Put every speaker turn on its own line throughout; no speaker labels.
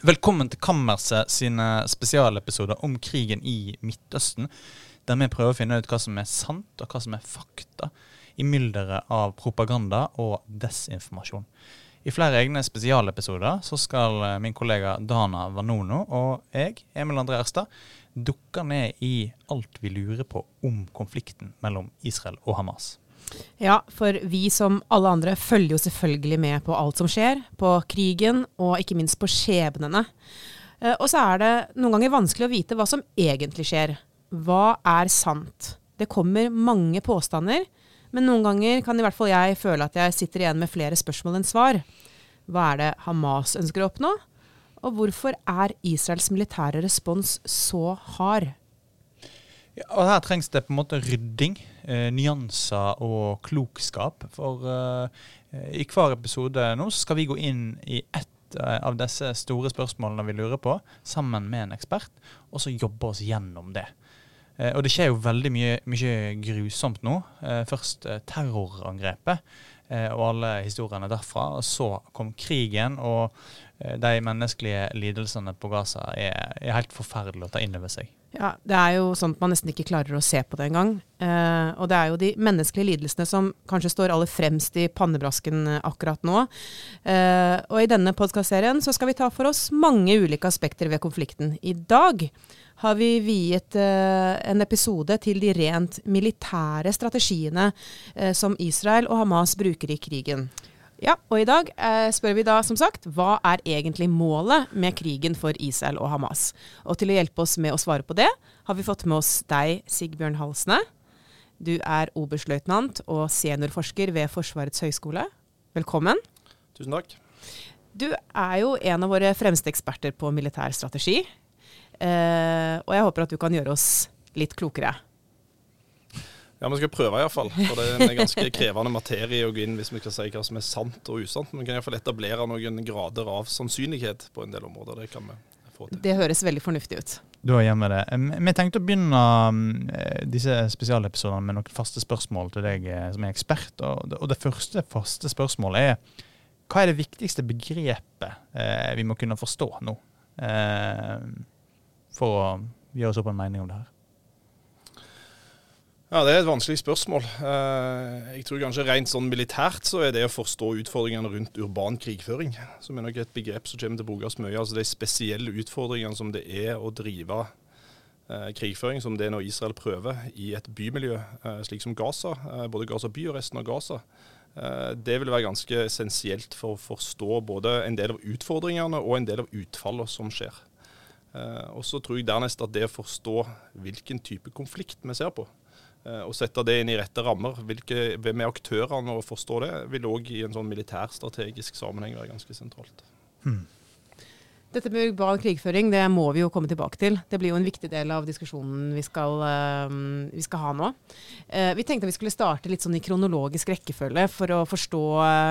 Velkommen til Kammerset sine spesialepisoder om krigen i Midtøsten. Der vi prøver å finne ut hva som er sant og hva som er fakta i mylderet av propaganda og desinformasjon. I flere egne spesialepisoder så skal eh, min kollega Dana Vanono og jeg, Emil André Erstad, dukke ned i alt vi lurer på om konflikten mellom Israel og Hamas.
Ja, for vi som alle andre følger jo selvfølgelig med på alt som skjer. På krigen, og ikke minst på skjebnene. Eh, og så er det noen ganger vanskelig å vite hva som egentlig skjer. Hva er sant? Det kommer mange påstander, men noen ganger kan i hvert fall jeg føle at jeg sitter igjen med flere spørsmål enn svar. Hva er det Hamas ønsker å oppnå? Og hvorfor er Israels militære respons så hard?
Ja, og Her trengs det på en måte rydding, eh, nyanser og klokskap. For eh, i hver episode nå skal vi gå inn i ett eh, av disse store spørsmålene vi lurer på, sammen med en ekspert, og så jobbe oss gjennom det. Eh, og det skjer jo veldig mye, mye grusomt nå. Eh, først eh, terrorangrepet og alle historiene derfra. Og så kom krigen, og de menneskelige lidelsene på Gaza er, er helt forferdelig å ta inn over seg.
Ja, Det er jo sånn at man nesten ikke klarer å se på det engang. Eh, og det er jo de menneskelige lidelsene som kanskje står aller fremst i pannebrasken akkurat nå. Eh, og i denne podkastserien så skal vi ta for oss mange ulike aspekter ved konflikten. I dag har vi viet eh, en episode til de rent militære strategiene eh, som Israel og Hamas bruker i krigen. Ja, og i dag eh, spør vi da som sagt hva er egentlig målet med krigen for Israel og Hamas? Og til å hjelpe oss med å svare på det, har vi fått med oss deg, Sigbjørn Halsne. Du er oberstløytnant og seniorforsker ved Forsvarets høgskole. Velkommen.
Tusen takk.
Du er jo en av våre fremste eksperter på militær strategi. Eh, og jeg håper at du kan gjøre oss litt klokere.
Ja, vi skal prøve iallfall. For det er en ganske krevende materie å gå inn hvis vi skal si hva som er sant og usant. Men vi kan iallfall etablere noen grader av sannsynlighet på en del områder. Det kan vi få til.
Det høres veldig fornuftig ut.
Du har hjemme det. Vi tenkte å begynne eh, disse spesialepisodene med noen faste spørsmål til deg eh, som er ekspert. Og det første faste spørsmålet er hva er det viktigste begrepet vi må kunne forstå nå? for å gjøre oss opp en mening om det her?
Ja, Det er et vanskelig spørsmål. Eh, jeg tror kanskje rent sånn militært så er det å forstå utfordringene rundt urban krigføring, som er nok et begrep som kommer til å brukes mye. Altså De spesielle utfordringene som det er å drive eh, krigføring, som det er når Israel prøver i et bymiljø eh, slik som Gaza, både Gaza by og resten av Gaza. Det vil være ganske essensielt for å forstå både en del av utfordringene og en del av utfallene som skjer. Og så tror jeg dernest at det å forstå hvilken type konflikt vi ser på, eh, og sette det inn i rette rammer, hvilke, hvem er aktørene og forstå det, vil òg i en sånn militærstrategisk sammenheng være ganske sentralt. Hmm.
Dette med urban krigføring det må vi jo komme tilbake til. Det blir jo en viktig del av diskusjonen vi skal, uh, vi skal ha nå. Uh, vi tenkte vi skulle starte litt sånn i kronologisk rekkefølge for å forstå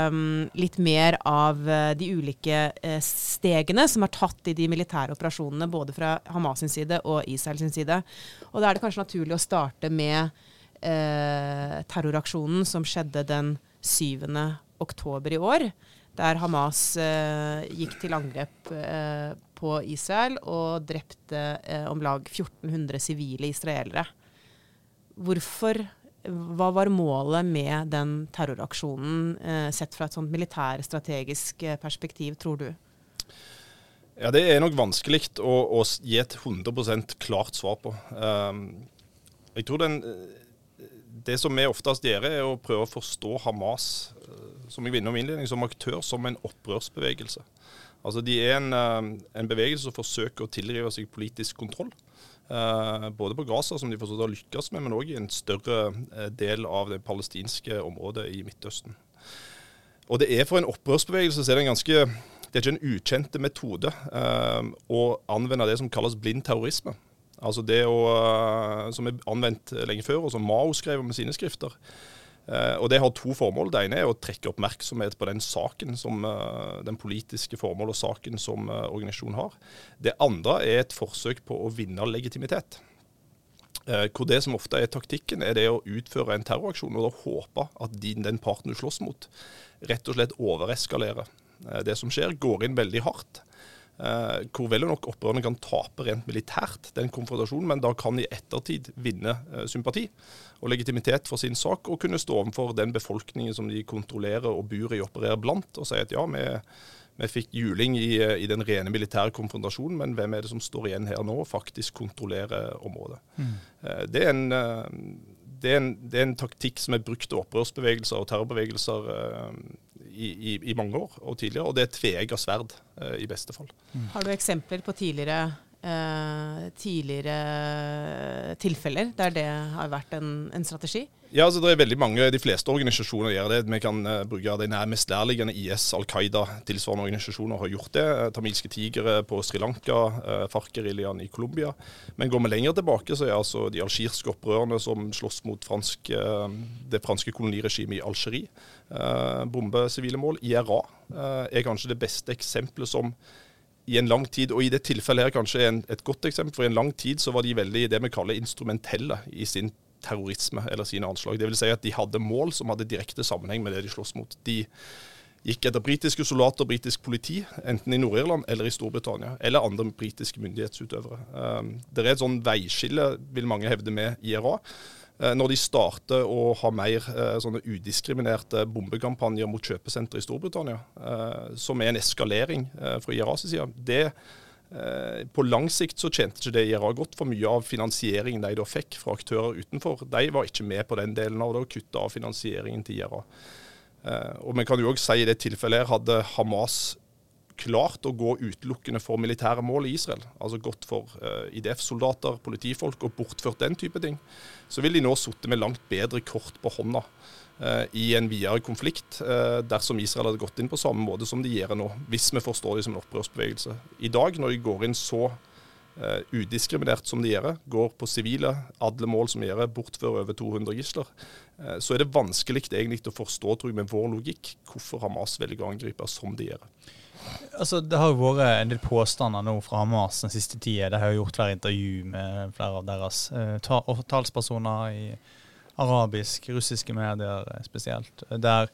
um, litt mer av de ulike stegene som er tatt i de militære operasjonene, både fra Hamas sin side og Israel sin side. Og da er det kanskje naturlig å starte med terroraksjonen som skjedde den 7. oktober i år der Hamas eh, gikk til angrep eh, på Israel og drepte eh, om lag 1400 sivile israelere. Hvorfor hva var målet med den terroraksjonen, eh, sett fra et sånt militærstrategisk eh, perspektiv, tror du?
Ja, Det er nok vanskelig å, å gi et 100% klart svar på. Um, jeg tror den, Det som vi oftest gjør, er å prøve å forstå Hamas som jeg var innom innledning, som aktør som en opprørsbevegelse. Altså De er en, eh, en bevegelse som forsøker å tilrive seg politisk kontroll. Uh, både på Gaza, som de forstått har lykkes med, men òg i en større uh, del av det palestinske området i Midtøsten. Og det er For en opprørsbevegelse så er det en ganske det er ikke en ukjente metode uh, å anvende det som kalles blind terrorisme. Altså det å, Som er anvendt lenge før, og som Mao skrev med sine skrifter. Eh, og Det har to formål. Det ene er å trekke oppmerksomhet på den saken som, eh, den politiske formål og saken som eh, organisasjonen har. Det andre er et forsøk på å vinne legitimitet. Hvor det som ofte er taktikken, er det å utføre en terroraksjon og da håpe at din, den parten du slåss mot, rett og slett overeskalerer det som skjer. Går inn veldig hardt. Eh, hvor vel nok opprørerne kan tape rent militært den konfrontasjonen, men da kan i ettertid vinne eh, sympati og legitimitet for sin sak, og kunne stå overfor den befolkningen som de kontrollerer og bor i og opererer blant, og si at ja, vi, vi fikk juling i, i, den rene militære konfrontasjonen, men hvem er det som står igjen her nå og faktisk kontrollerer området? Mm. Eh, det, er en, eh, det, er en, det, er en, taktikk som er brukt av opprørsbevegelser og terrorbevegelser eh, i, i, mange år og tidligere, og det er tveegga sverd i beste fall.
Mm. Har du eksempler på tidligere eh, tidligere tilfeller der det har vært en, en, strategi?
Ja, altså det er veldig mange, De fleste organisasjoner gjør det. Vi kan uh, bruke de nærmest nærliggende IS, Al Qaida, tilsvarende organisasjoner har gjort det. Uh, tamilske tigre på Sri Lanka, uh, FARC-geriljaen i Colombia. Men går vi lenger tilbake, så er altså de algirske opprørerne som slåss mot fransk, uh, det franske koloniregimet i Algerie, bombe sivile mål. IRA er kanskje det beste eksempelet som i en lang tid, og i det tilfellet her kanskje en, et godt eksempel, for i en lang tid så var de veldig det vi kaller instrumentelle i sin terrorisme eller sine anslag. Vil si at de hadde mål som hadde direkte sammenheng med det de sloss mot. De gikk etter britiske soldater og britisk politi, enten i Nord-Irland eller i Storbritannia, eller andre britiske myndighetsutøvere. Um, det er et sånn veiskille, vil mange hevde, med IRA. Eh, når de starter å ha mer eh, sånne udiskriminerte bombekampanjer mot kjøpesentre i Storbritannia, eh, som er en eskalering fra IRAs side, det på lang sikt så tjente ikke det IRA godt, for mye av finansieringen de da fikk fra aktører utenfor, de var ikke med på den delen av det, og kutta av finansieringen til IRA. Og vi kan jo også si i det tilfellet her hadde Hamas klart å gå utelukkende for militære mål i Israel, altså gått for IDF-soldater, politifolk og bortført den type ting, så vil de nå sitte med langt bedre kort på hånda uh, i en videre konflikt, uh, dersom Israel hadde gått inn på samme måte som de gjør nå, hvis vi forstår dem som en opprørsbevegelse. I dag, når de går inn så udiskriminert som de gjør, går på sivile, alle mål som de gjør, bortfører over 200 gisler, så er det vanskelig egentlig å forstå, tror jeg, med vår logikk, hvorfor Hamas velger å angripe som de gjør.
Altså, det har jo vært en del påstander nå fra Hamas den siste tida. De har jo gjort flere intervju med flere av deres uh, talspersoner i arabisk, russiske medier eh, spesielt. Der,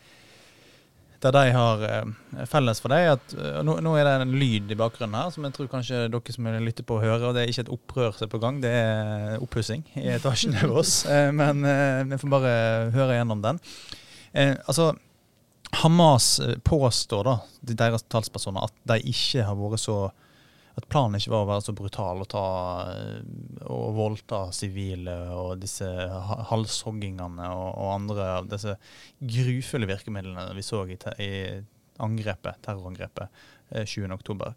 der de har uh, felles for dem at nå, nå, er det en lyd i bakgrunnen her som jeg tror kanskje dere som lytter på, hører. og Det er ikke et opprør som er på gang, det er oppussing i etasjen over oss. men vi får bare høre gjennom den. altså Hamas eh, påstår, da, deres talspersoner, at de ikke har vært så at planen ikke var å være så brutal og ta eh, og voldta sivile og disse halshoggingene og, og, andre av disse grufulle virkemidlene vi så i, i angrepet, terrorangrepet 20.10. Eh,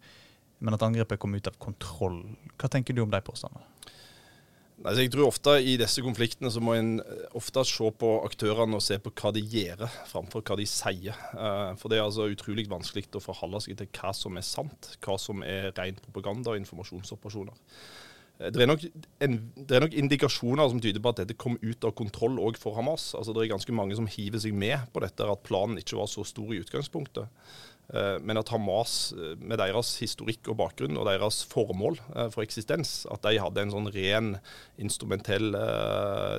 Men at angrepet kom ut av kontroll. Hva tenker du om de påstandene?
Altså, jeg tror ofte I disse konfliktene så må en eh, ofte se på aktørene og se på hva de gjør, framfor hva de sier. Uh, for Det er altså utrolig vanskelig å forholde seg til hva som er sant, hva som er ren propaganda og informasjonsoperasjoner. Uh, det, er nok en, det er nok indikasjoner som tyder på at dette kom ut av kontroll òg for Hamas. Altså Det er ganske mange som hiver seg med på dette, at planen ikke var så stor i utgangspunktet. Eh, men at Hamas, eh, med deres historikk og bakgrunn og deres formål eh, for eksistens, at de hadde en sånn ren instrumentell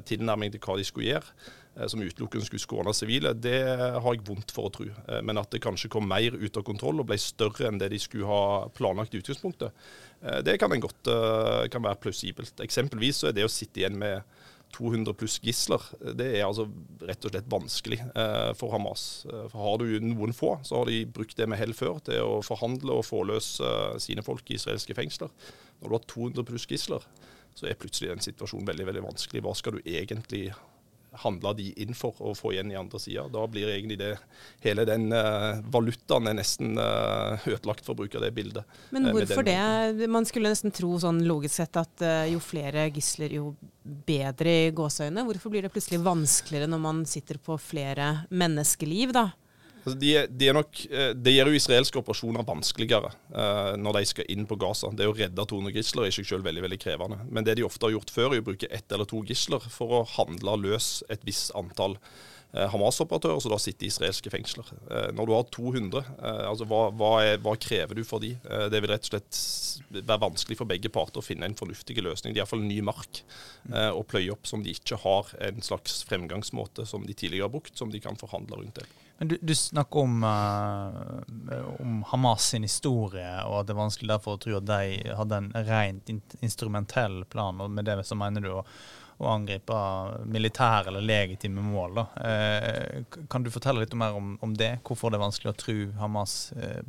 tilnærming til hva de skulle gjøre, som utelukkende skulle skåne sivile, det har jeg vondt for å tro. Men at det kanskje kom mer ut av kontroll og ble større enn det de skulle ha planlagt i utgangspunktet, det kan, en godt, kan være plausibelt. Eksempelvis så er det å sitte igjen med 200 pluss gisler, det er altså rett og slett vanskelig eh, for Hamas. Eh, for Har du noen få, så har de brukt det med hell før til å forhandle og få løs eh, sine folk i israelske fengsler. Når du har 200 pluss gisler, så er plutselig den situasjonen veldig veldig vanskelig. Hva skal du egentlig handla de inn for å få igjen i andre sida. Da blir egentlig det, hele den uh, valutaen er nesten uh, ødelagt, for å bruke det bildet.
Men uh, hvorfor det? Man skulle nesten tro sånn logisk sett at jo flere gisler, jo bedre i gåseøynene. Hvorfor blir det plutselig vanskeligere når man sitter på flere menneskeliv, da?
Altså de, de nok, eh, det gjør jo israelske operasjoner vanskeligere uh, når de skal inn på Gaza. Det å redde 200 gisler er ikke selv veldig veldig krevende. Men det de ofte har gjort før, er å bruke ett eller to gisler for å handle løs et visst antall uh, Hamas-operatører som da sitter i israelske fengsler. Uh, når du har 200, altså hva, hva, er, hva, krever du for de? det vil rett og slett være vanskelig for begge parter å finne en fornuftig løsning. Det er iallfall ny mark å pløye opp som de ikke har en slags fremgangsmåte som de tidligere har brukt, som de kan forhandle rundt det.
Men du, du snakker om, uh, om, Hamas sin historie, og at det er vanskelig derfor å tro at de hadde en rent instrumentell plan. og Med det så mener du å, å angripe militære eller legitime mål. Eh, kan du fortelle litt mer om, om, det? Hvorfor det er vanskelig å tro Hamas eh,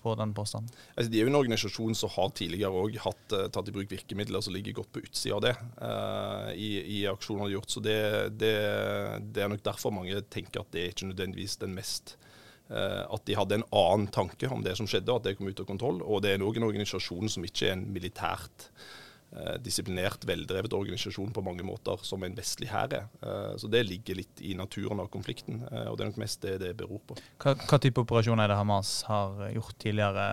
på den påstanden?
Altså, de er jo en organisasjon som har tidligere òg tatt i bruk virkemidler som ligger godt på utsida av det i, i aksjoner de har gjort. Så det, det, det er nok derfor mange tenker at det er ikke nødvendigvis den mest eh, at de hadde en annen tanke om det som skjedde, og at det kom ut av kontroll. Og det er òg en organisasjon som ikke er en militært eh, disiplinert, veldrevet organisasjon på mange måter, som en vestlig hær er. Eh, så det ligger litt i naturen av konflikten, og det er nok mest det det beror på.
Hva, hva type operasjoner er det Hamas har gjort tidligere?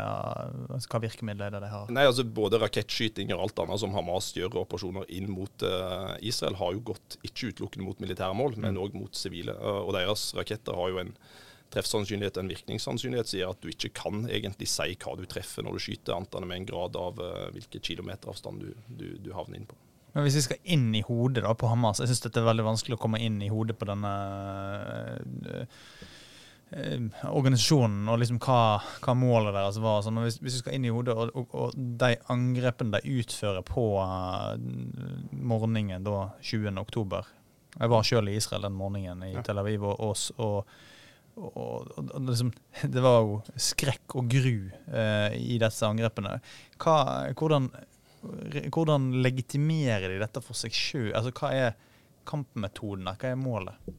Altså, hva virkemidler er det de har?
Nei, altså Både rakettskyting og alt annet som Hamas gjør, operasjoner inn mot Israel, har jo gått ikke utelukkende mot militære mål, men òg mm. mot sivile. og deres raketter har jo en treffsannsynlighet enn virkningssannsynlighet sier at du ikke kan egentlig si hva du treffer når du skyter, annet enn med en grad av uh, hvilken kilometeravstand du, du, du, havner inn på.
Men Hvis vi skal inn i hodet da på Hamas, jeg syns det er veldig vanskelig å komme inn i hodet på denne uh, uh, organisasjonen og liksom hva, hva målet deres var. Sånn, hvis, hvis, vi skal inn i hodet, og, og, og de angrepene de utfører på morgenen da 20.10 Jeg var selv i Israel den morgenen i ja. Tel Aviv. og, og, og og, og, og liksom, det var jo skrekk og gru eh, i disse angrepene. Hva, hvordan, hvordan, legitimerer de dette for seg sjøl? Altså, hva er kampmetoden Hva er målet?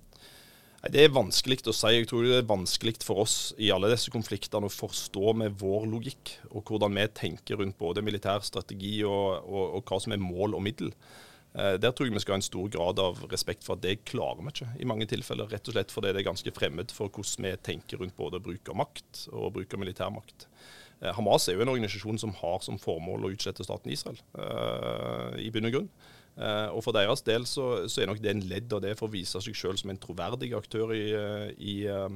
Det er vanskelig å si. Jeg tror det er vanskelig for oss i alle disse konfliktene å forstå med vår logikk, og hvordan vi tenker rundt både militær strategi og, og hva som er mål og middel. Eh, der tror jeg vi skal ha en stor grad av respekt for at det klarer vi ikke i mange tilfeller. Rett og slett fordi det er ganske fremmed for hvordan vi tenker rundt både bruk av makt og bruk av militærmakt. Eh, Hamas er jo en organisasjon som har som formål å utslette staten Israel, uh, i bunn og grunn. Uh, og For deres del så, så, er nok det en ledd av det for å vise seg selv som en troverdig aktør i, i, uh,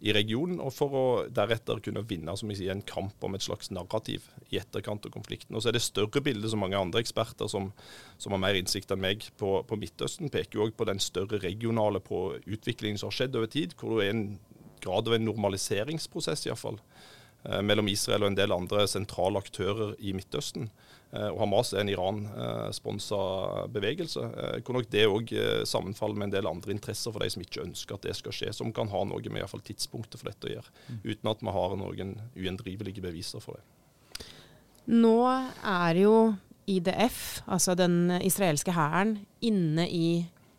i regionen, og for å deretter kunne vinne sier, en kamp om et slags narrativ i etterkant av konflikten. Og Så er det større bildet som mange andre eksperter som, som har mer innsikt enn meg på, på Midtøsten, peker jo òg på den større regionale på utviklingen som har skjedd over tid, hvor det er en grad av en normaliseringsprosess iallfall uh, mellom Israel og en del andre sentrale aktører i Midtøsten. Eh, og Hamas er en Iran-sponsa bevegelse. Eh, hvor nok det òg eh, sammenfaller med en del andre interesser for de som ikke ønsker at det skal skje, som kan ha noe med i fall, tidspunktet for dette å gjøre, mm. uten at vi har noen ugjendrivelige beviser for det.
Nå er jo IDF, altså den israelske hæren, inne i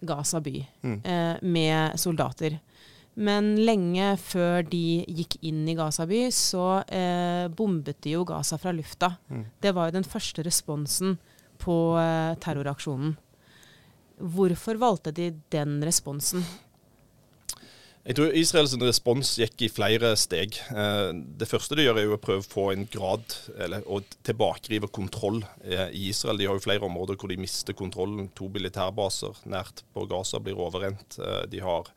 Gaza by mm. eh, med soldater. Men lenge før de gikk inn i Gaza by, så eh, bombet de jo Gaza fra lufta. Mm. Det var jo den første responsen på eh, terroraksjonen. Hvorfor valgte de den responsen?
Jeg tror Israels respons gikk i flere steg. Eh, det første de gjør, er jo å prøve å få en grad, eller å tilbakerive kontroll eh, i Israel. De har jo flere områder hvor de mister kontrollen. To militærbaser nært på Gaza blir overrent. Eh, de har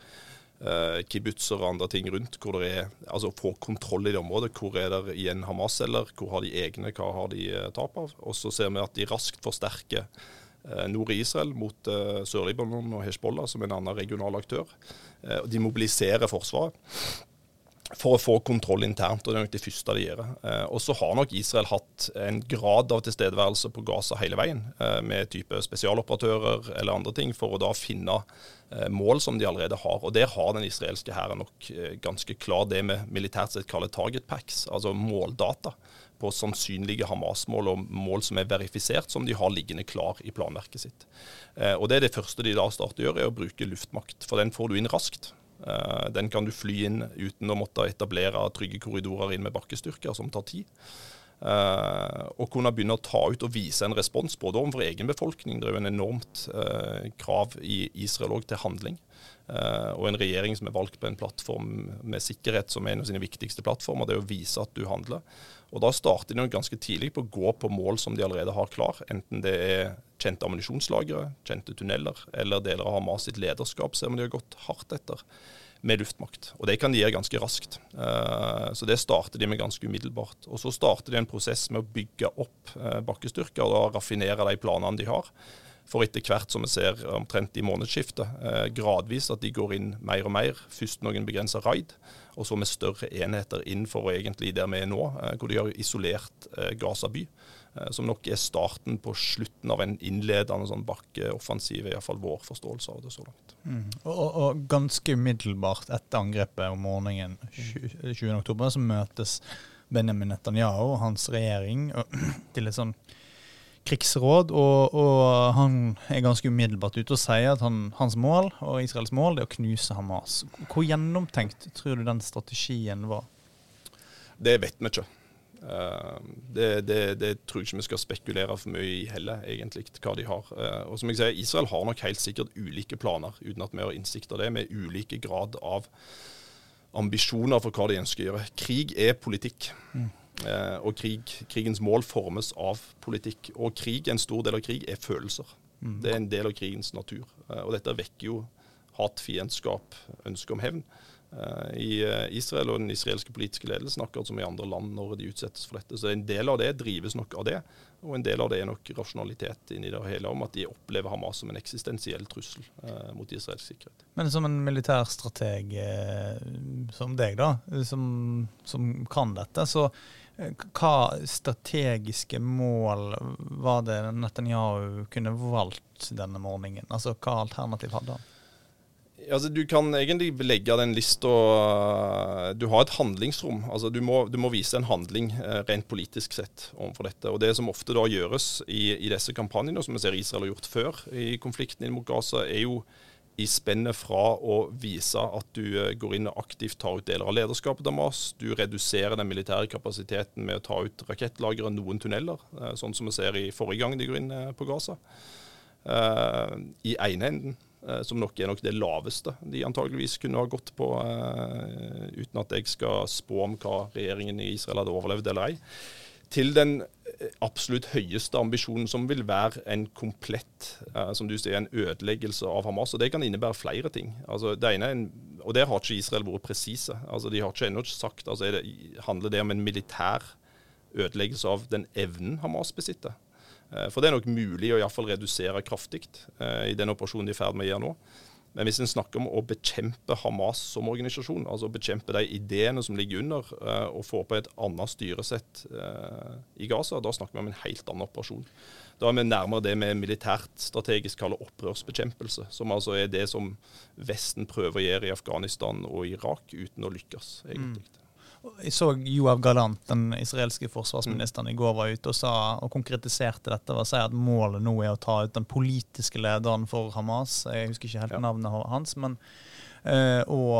kibbutzer og andre ting rundt. hvor det er, altså Få kontroll i det området. Hvor er det igjen Hamas-celler? Hvor har de egne? Hva har de uh, tap av? Og så ser vi at de raskt forsterker uh, nord i Israel mot Sør-Libanon og Hezbollah, som en annen regional aktør. de mobiliserer Forsvaret for å få kontroll internt. og Det er nok det første de gjør. Eh, og så har nok Israel hatt en grad av tilstedeværelse på Gaza hele veien, eh, med type spesialoperatører eller andre ting, for å da finne eh, mål som de allerede har. Og Der har den israelske hæren nok eh, ganske klar det vi militært sett kaller target packs, altså måldata på sannsynlige Hamas-mål og mål som er verifisert, som de har liggende klar i planverket sitt. Eh, og Det er det første de da starter å gjøre, er å bruke luftmakt. For den får du inn raskt. Eh, den kan du fly inn uten å måtte etablere trygge korridorer inn med bakkestyrker, som tar tid. Uh, og kunne begynne å ta ut og vise en respons både overfor egen befolkning. Det er jo en enormt uh, krav i Israel òg til handling. Og en regjering som er valgt på en plattform med sikkerhet som en av sine viktigste plattformer, det er å vise at du handler. Og Da starter de ganske tidlig på å gå på mål som de allerede har klar. Enten det er kjente ammunisjonslagre, kjente tunneler eller deler av Hamas sitt lederskap, ser vi de har gått hardt etter med luftmakt. Og det kan de gjøre ganske raskt. Uh, så det starter de med ganske umiddelbart. Og så starter de en prosess med å bygge opp uh, bakkestyrker og da raffinere de planene de har. For etter hvert som vi ser omtrent i månedsskiftet, eh, gradvis at de går inn mer og mer. Først noen begrensa raid, og så med større enheter inn for egentlig der vi er nå, eh, hvor de har isolert eh, Gaza by. Eh, som nok er starten på slutten av en innledende sånn bakkeoffensiv, iallfall vår forståelse av det så langt.
Mm. Og, og, ganske umiddelbart etter angrepet om morgenen 20.10, så møtes Benjamin Netanyahu og hans regjering til et sånn krigsråd, og, og, han er ganske umiddelbart ute og sier at han, hans mål og Israels mål er å knuse Hamas. Hvor gjennomtenkt tror du den strategien var?
Det vet vi ikke. Eh, det, det, det, tror jeg ikke vi skal spekulere for mye i heller, egentlig, hva de har. Eh, og som jeg sier, Israel har nok helt sikkert ulike planer, uten at vi har innsikt av det, med ulike grad av ambisjoner for hva de ønsker å gjøre. Krig er politikk. Mm. Eh, og krig, krigens mål formes av politikk. Og krig, en stor del av krig er følelser. Mm. Det er en del av krigens natur. Eh, og dette vekker jo hat, fiendskap, ønske om hevn. Eh, I eh, Israel og den israelske politiske ledelsen, akkurat som i andre land når de utsettes for dette. Så en del av det drives nok av det, og en del av det er nok rasjonalitet inni det hele om at de opplever Hamas som en eksistensiell trussel eh, mot israelsk sikkerhet.
Men som en militærstrateg eh, som deg, da, som, som kan dette, så hva strategiske mål var det Netanyahu kunne valgt denne morgenen? Altså, Hva alternativ hadde han?
Altså, du kan egentlig legge den lista Du har et handlingsrom. Altså, du, må, du må vise en handling eh, rent politisk sett overfor dette. Og Det som ofte da gjøres i, i disse kampanjene, som vi ser Israel har gjort før i konflikten mot Gaza, er jo i spennet fra å vise at du eh, går inn og aktivt tar ut deler av lederskapet til Hamas. Du reduserer den militære kapasiteten med å ta ut rakettlagre og noen tunneler, eh, sånn som vi ser i forrige gang de går inn eh, på Gaza. I ene enden, som nok er nok det laveste de antageligvis kunne ha gått på, uten at jeg skal spå om hva regjeringen i Israel hadde overlevd eller ei til den eh, absolutt høyeste ambisjonen, som vil være en komplett som du sier, en ødeleggelse av Hamas. og Det kan innebære flere ting. Altså, det ene en, og Der har ikke Israel vært presise. Altså, de har ikke ennå sagt altså, det, Handler det om en militær ødeleggelse av den evnen Hamas besitter? Uh, for det er nok mulig å i fall redusere kraftig uh, i den operasjonen de er i ferd med å gjøre nå. Men hvis en snakker om å bekjempe Hamas som organisasjon, altså bekjempe de ideene som ligger under, uh, og få på et annet styresett i Gaza, da snakker vi om en helt annen operasjon. Da er vi nærmere det vi militært strategisk kaller opprørsbekjempelse, som altså er det som Vesten prøver å gjøre i Afghanistan og Irak uten å lykkes, egentlig. Mm.
Jeg så Joav Galant, den israelske forsvarsministeren, i går var ute og sa, og konkretiserte dette ved å si at målet nå er å ta ut den politiske lederen for Hamas. Jeg husker ikke helt navnet hans. men Uh, og,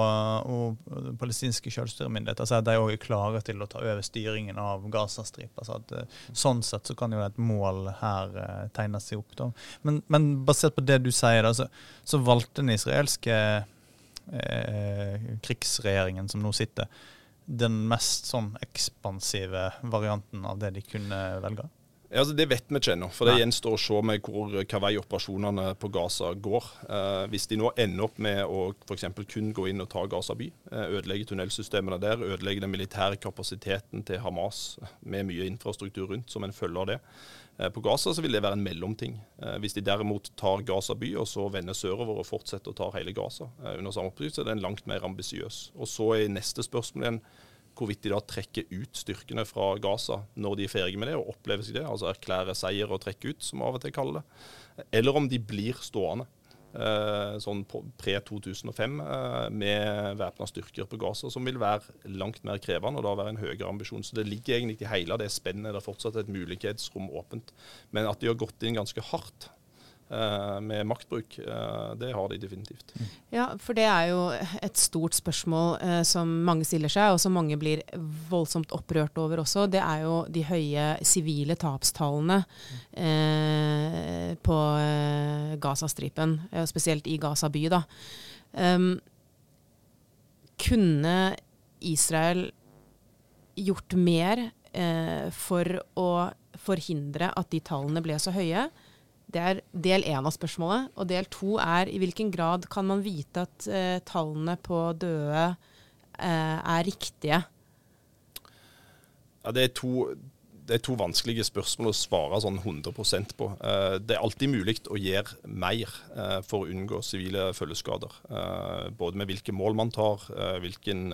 og palestinske selvstyremyndigheter sier at de òg er klare til å ta over styringen av Gazastripa. Så at, uh, sånn sett så kan jo et mål her uh, tegne seg opp. Da. Men, men, basert på det du sier, da, så, så valgte den israelske krigsregjeringen som nå sitter, den mest sånn ekspansive varianten av det de kunne velge?
Ja, altså Det vet vi ikke ennå. For det gjenstår å se med hvor, hva vei operasjonene på Gaza går. Eh, hvis de nå ender opp med å f.eks. kun gå inn og ta Gaza by, eh, ødelegge tunnelsystemene der, ødelegge den militære kapasiteten til Hamas med mye infrastruktur rundt som en følge av det. Eh, på Gaza så vil det være en mellomting. Eh, hvis de derimot tar Gaza by og så vender sørover og fortsetter å ta hele Gaza eh, under samme oppbygg, så er den langt mer ambisiøs. Og så er neste spørsmål igjen hvorvidt de da trekker ut styrkene fra Gaza når de er ferdige med det og opplever seg det, altså erklære seier og trekke ut, som av og til kaller det, eller om de blir stående. Eh, sånn pre-2005 eh, med væpna styrker på Gaza, som vil være langt mer krevende og da være en høyere ambisjon. Så det ligger egentlig i hele det spennet. Det er fortsatt et mulighetsrom åpent. Men at de har gått inn ganske hardt med maktbruk. Eh, det har de definitivt.
Ja, for det er jo et stort spørsmål eh, som mange stiller seg, og som mange blir voldsomt opprørt over også. Det er jo de høye sivile tapstallene eh, på eh, Gazastripen, spesielt i Gaza by. da. Um, kunne Israel gjort mer eh, for å forhindre at de tallene ble så høye? Det er del én av spørsmålet. Og del to er i hvilken grad kan man vite at eh, tallene på døde eh, er riktige?
Ja, det er to det er to vanskelige spørsmål å svare sånn 100% på. Eh, det er alltid mulig å gjøre mer eh, for å unngå sivile følgeskader. Eh, både med hvilke mål man tar, hvilken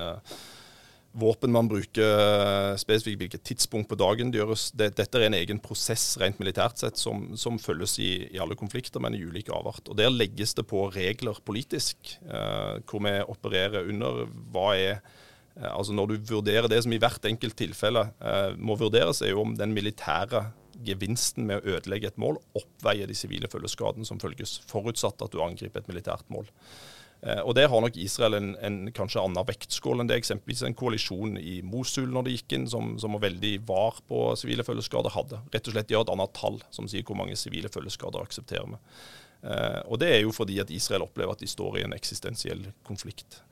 våpen man bruker, spesifikt hvilket tidspunkt på dagen det gjøres. dette er en egen prosess rent militært sett som, som følges i, i, alle konflikter, men i ulike avart. Og Der legges det på regler politisk, hvor vi opererer under hva er Eh, altså Når du vurderer det som i hvert enkelt tilfelle eh, må vurderes, er jo om den militære gevinsten med å ødelegge et mål oppveier de sivile følgeskadene som følges, forutsatt at du angriper et militært mål. Eh, og Der har nok Israel en, en kanskje annen vektskål enn det eksempelvis en koalisjon i Mosul når de gikk inn, som, som var veldig var på sivile følgeskader, hadde. Rett og slett de har et annet tall som sier hvor mange sivile følgeskader aksepterer vi. Eh, og Det er jo fordi at Israel opplever at de står i en eksistensiell konflikt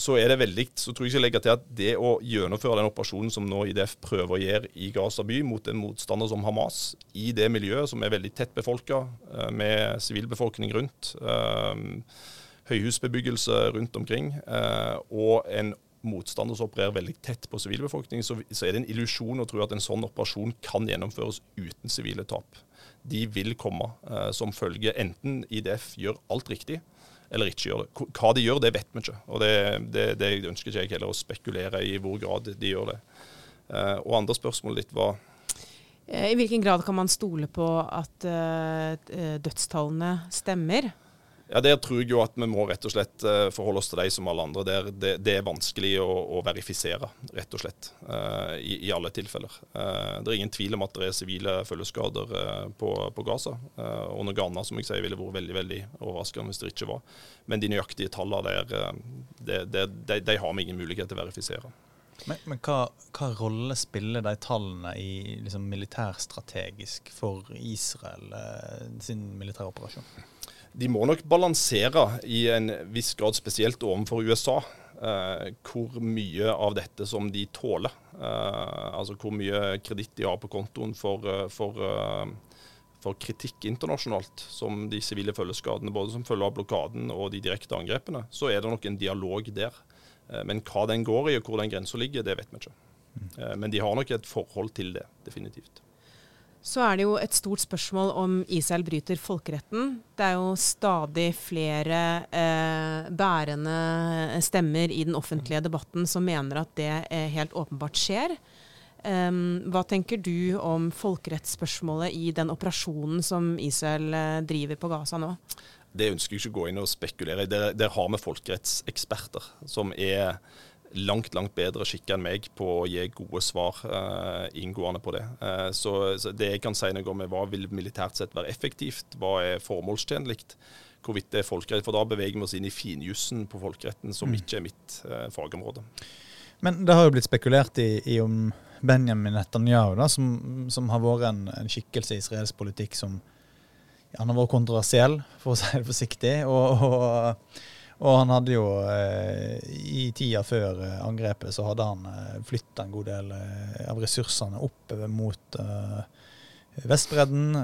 så er det veldig, så tror jeg ikke jeg legger til at det å gjennomføre den operasjonen som nå IDF prøver å gjøre i Gaza by mot en motstander som Hamas, i det miljøet som er veldig tett befolka, eh, med sivilbefolkning rundt, høyhusbebyggelse rundt omkring, øh, og en motstander som opererer veldig tett på sivilbefolkningen, så, så, er det en illusjon å tro at en sånn operasjon kan gjennomføres uten sivile tap. De vil komme eh, som følge enten IDF gjør alt riktig, eller ikke gjør det. Hva de gjør, det vet vi ikke. Og det, det, det ønsker ikke jeg heller å spekulere i hvor grad de gjør det. Eh, og andre spørsmål ditt var
eh, I hvilken grad kan man stole på at uh, dødstallene stemmer?
Ja, Der tror jeg jo at vi må rett og slett uh, forholde oss til de som alle andre. Der det, det er vanskelig å, å, verifisere, rett og slett, uh, i, i, alle tilfeller. Uh, det er ingen tvil om at det er sivile følgeskader på, på, Gaza. og noe annet som jeg sier ville vært veldig veldig overraskende hvis det ikke var. Men de nøyaktige tallene der, det, det, de, de, har vi ingen mulighet til å verifisere.
Men, men hva, hva, rolle spiller de tallene i liksom, militærstrategisk for Israel sin militære operasjon?
De må nok balansere i en viss grad, spesielt overfor USA, eh, hvor mye av dette som de tåler. Eh, altså hvor mye kreditt de har på kontoen for, eh, for, eh, for, kritikk internasjonalt, som de sivile følgeskadene, både som følge av blokaden og de direkte angrepene. Så er det nok en dialog der. Eh, men hva den går i, og hvor den grensa ligger, det vet vi ikke. Mm. Eh, men de har nok et forhold til det, definitivt.
Så er det jo et stort spørsmål om Israel bryter folkeretten. Det er jo stadig flere eh, bærende stemmer i den offentlige debatten som mener at det eh, helt åpenbart skjer. Um, hva tenker du om folkerettsspørsmålet i den operasjonen som Israel eh, driver på Gaza nå?
Det ønsker jeg ikke å gå inn og spekulere i. Der, der har vi folkerettseksperter som er langt langt bedre skikka enn meg på å gi gode svar uh, inngående på det. Uh, så, så, Det jeg kan si noe om, er hva vil militært sett være effektivt, hva er formålstjenlig, hvorvidt det er folkerett. For da beveger vi oss inn i finjussen på folkeretten, som mm. ikke er mitt uh, fagområde.
Men det har jo blitt spekulert i, i om Benjamin Netanyahu, da, som, som har vært en, en, skikkelse i israelsk politikk som ja, han har vært kontroversiell, for å si det forsiktig. og, og og han hadde jo eh, I tida før eh, angrepet så hadde han eh, flytta en god del av ressursene oppover mot Vestbredden,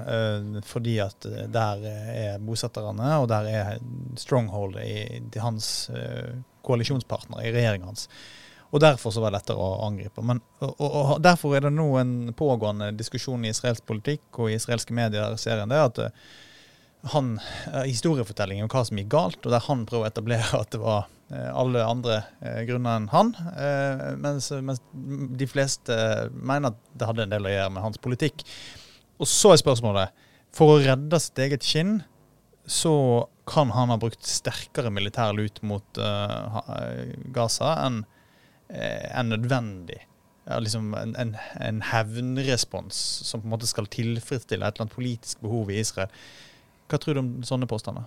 fordi at der er bosetterne, og der er strongholdet til hans koalisjonspartner i regjeringa hans. Og Derfor så var det lettere å angripe. Men, og, og, Derfor er det nå en pågående diskusjon i israelsk politikk og i israelske medier ser en det at han, eh, historiefortellingen om hva som gikk galt, og der han prøver å etablere at det var eh, alle andre eh, grunner enn han. Mens, mens, de fleste mener at det hadde en del å gjøre med hans politikk. Og så er spørsmålet For å redde sitt eget skinn, så kan han ha brukt sterkere militær lut mot uh, Gaza enn en nødvendig. Ja, liksom en, en, en hevnrespons som på en måte skal tilfredsstille et eller annet politisk behov i Israel. Hva tror du om sånne påstander?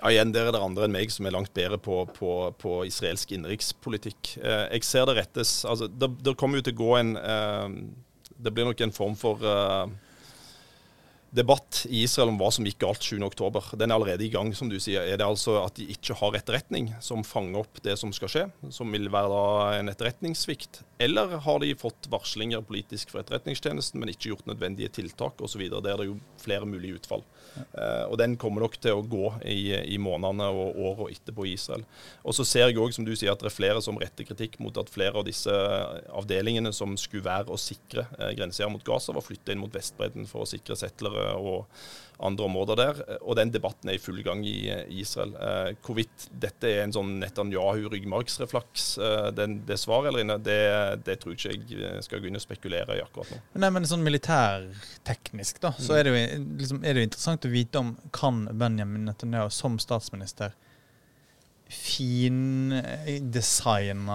Ja, igjen, Der er det andre enn meg som er langt bedre på, på, på israelsk innenrikspolitikk. Eh, jeg ser det rettes altså, Det, det kommer jo til å gå en eh, Det blir nok en form for eh, debatt i Israel om hva som gikk galt 7.10. Den er allerede i gang, som du sier. Er det altså at de ikke har etterretning som fanger opp det som skal skje, som vil være en etterretningssvikt? Eller har de fått varslinger politisk fra Etterretningstjenesten, men ikke gjort nødvendige tiltak osv.? Der er det jo flere mulige utfall. Uh, og Den kommer nok til å gå i, i månedene og åra etterpå i Israel. Og Så ser jeg òg, som du sier, at det er flere som retter kritikk mot at flere av disse avdelingene som skulle være å sikre uh, grenser mot Gaza, var flytta inn mot Vestbredden for å sikre settlere og andre områder der. Og den debatten er i full gang i Israel. Eh, hvorvidt dette er en sånn Netanyahu-ryggmargsreflaks, eh, det svaret eller inne, det, det, tror jeg ikke jeg skal gå inn og spekulere i akkurat nå.
Nei, men sånn militærteknisk, da, så er det, jo, liksom, er det interessant å vite om kan Benjamin Netanyahu som statsminister findesigna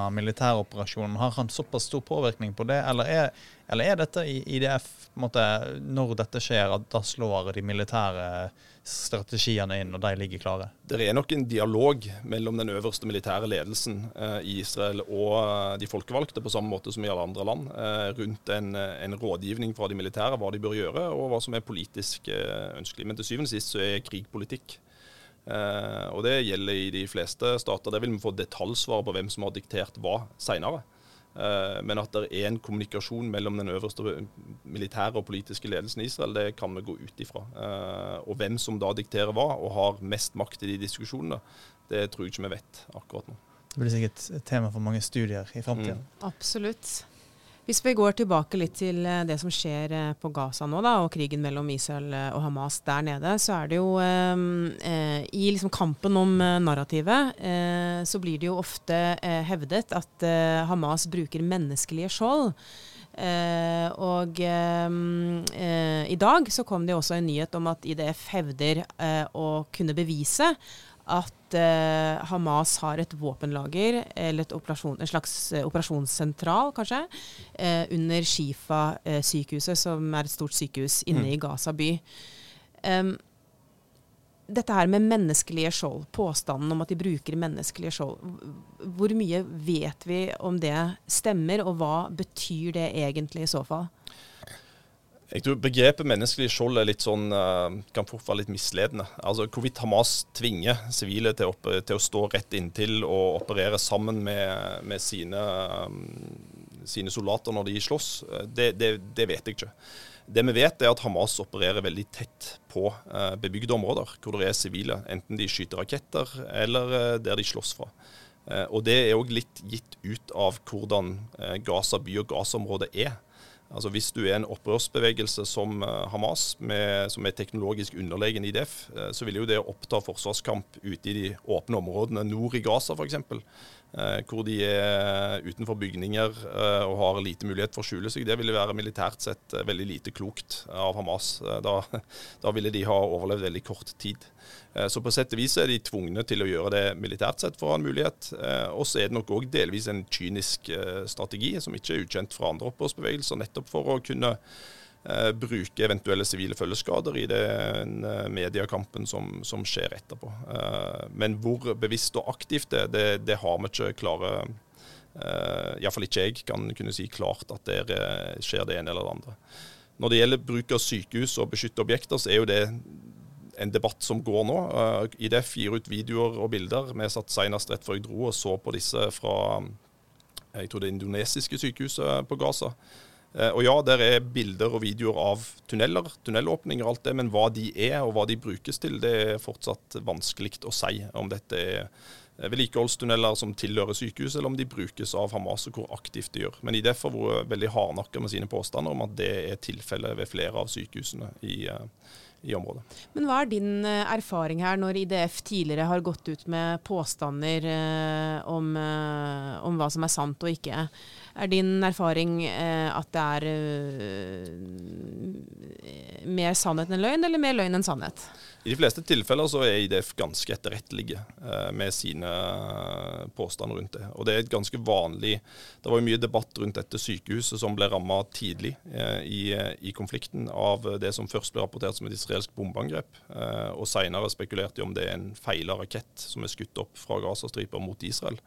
militæroperasjonen? Har han såpass stor påvirkning på det, eller er, eller er dette i IDF måte, Når dette skjer, at da slår de militære strategiene inn, og de ligger klare?
Det er nok en dialog mellom den øverste militære ledelsen eh, i Israel og eh, de folkevalgte, på samme måte som i alle andre land, eh, rundt en, en, rådgivning fra de militære, hva de bør gjøre, og hva som er politisk eh, ønskelig. Men til syvende og sist så er krig politikk. Eh, og det gjelder i de fleste stater. Der vil vi få detaljsvar på hvem som har diktert hva seinere. Eh, men at det er en kommunikasjon mellom den øverste militære og politiske ledelsen i Israel, det kan vi gå ut ifra. Eh, og hvem som da dikterer hva, og har mest makt i de diskusjonene, det tror jeg ikke vi vet akkurat nå.
Det blir sikkert et tema for mange studier i framtida. Mm.
Absolutt. Hvis vi går tilbake litt til eh, det som skjer eh, på Gaza nå, da, og krigen mellom Israel eh, og Hamas der nede, så er det jo eh, I liksom kampen om narrativet eh, så blir det jo ofte eh, hevdet at Hamas bruker menneskelige skjold. og i dag så kom det også en nyhet om at IDF hevder å kunne bevise at eh, Hamas har et våpenlager, eller operasjon, en slags uh, operasjonssentral, kanskje, eh, under Shifa-sykehuset, som er et stort sykehus inne mm. i Gaza by. Um, dette her med menneskelige skjold, påstanden om at de bruker menneskelige skjold, hvor mye vet vi om det stemmer, og hva betyr det egentlig i så fall?
Jeg tror Begrepet menneskelig skjold er litt sånn, uh, kan fort være litt misledende. Altså Hvorvidt Hamas tvinger sivile til å, til å, stå rett inntil og operere sammen med, med sine, um, sine, soldater når de slåss, eh, det, det, det, vet jeg ikke. Det vi vet, er at Hamas opererer veldig tett på bebygde områder hvor det er sivile, enten de skyter raketter eller der de slåss fra. og Det er òg litt gitt ut av hvordan Gaza by og Gaza-området er. Altså Hvis du er en opprørsbevegelse som eh, Hamas, med, som er teknologisk underlegen IDF, eh, så vil jo det oppta forsvarskamp ute i de åpne områdene nord i Gaza f.eks. Eh, hvor de er utenfor bygninger og har lite mulighet for å skjule seg. Det ville være militært sett veldig lite klokt av Hamas. Da, da ville de ha overlevd veldig kort tid. Eh, så på sett og vis er de tvungne til å gjøre det militært sett for å ha en mulighet. Eh, og så er det nok òg delvis en kynisk eh, strategi, som ikke er ukjent fra andre opprørsbevegelser, nettopp for å kunne bruke eventuelle sivile følgeskader i den mediekampen som, som, skjer etterpå. Men hvor bevisst og aktivt det det, det har vi ikke klare Iallfall ikke jeg kan kunne si klart at det skjer det ene eller det andre. Når det gjelder bruk av sykehus og beskytte objekter, så er jo det en debatt som går nå. IDF gir ut videoer og bilder. Vi satt senest rett før jeg dro og så på disse fra jeg tror det indonesiske sykehuset på Gaza. Uh, og ja, der er bilder og videoer av tunneler, tunnelåpninger og alt det, men hva de er og hva de brukes til, det er fortsatt vanskelig å si. Om dette er vedlikeholdstunneler som tilhører sykehuset, eller om de brukes av Hamas og hvor aktivt de gjør. Men IDF har vært veldig hardnakka med sine påstander om at det er tilfellet ved flere av sykehusene i, uh, i området.
Men Hva er din eh, erfaring her, når IDF tidligere har gått ut med påstander eh, om, eh, om, hva som er sant og ikke? Er din erfaring eh, at det er eh, mer sannhet enn løgn, eller mer løgn enn sannhet?
I de fleste tilfeller så er IDF ganske etterrettelige eh, med sine påstander rundt det. Og det er et ganske vanlig Det var jo mye debatt rundt dette sykehuset som ble ramma tidlig eh, i, i, konflikten av det som først ble rapportert som et israelsk bombeangrep. Eh, og seinere spekulerte de om det er en feila rakett som er skutt opp fra Gazastripa mot Israel.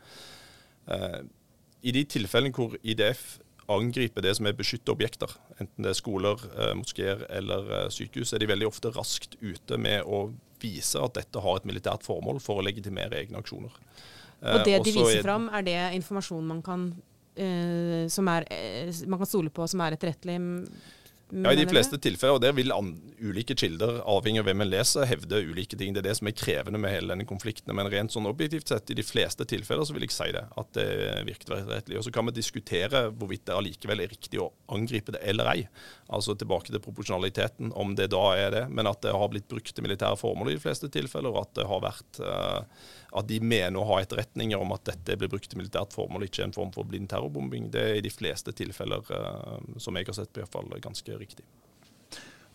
I de tilfellene hvor IDF angriper det som er beskytta objekter, enten det er skoler, eh, moskeer eller eh, sykehus, er de veldig ofte raskt ute med å vise at dette har et militært formål for å legitimere egne aksjoner.
Og det
Eh,
de viser
er-
fram, er det informasjon man kan, som er, man kan stole på, som er etterrettelig? M-
Ja, I de fleste tilfeller, og der vil ulike kilder, avhengig av hvem en leser, hevde ulike ting. Det er det som er krevende med hele denne konflikten. Men rent sånn objektivt sett, i de fleste tilfeller så vil jeg si det, at det virket rettelig. Og så kan vi diskutere hvorvidt det allikevel er riktig å angripe det eller ei. Altså tilbake til proporsjonaliteten, om det da er det. Men at det har blitt brukt til militære formål i de fleste tilfeller, og at det har vært eh, at de mener å ha etterretninger om at dette blir brukt til militært formål, ikke en form for blind terrorbombing, det er i de fleste tilfeller, eh, som jeg har sett på fall ganske riktig.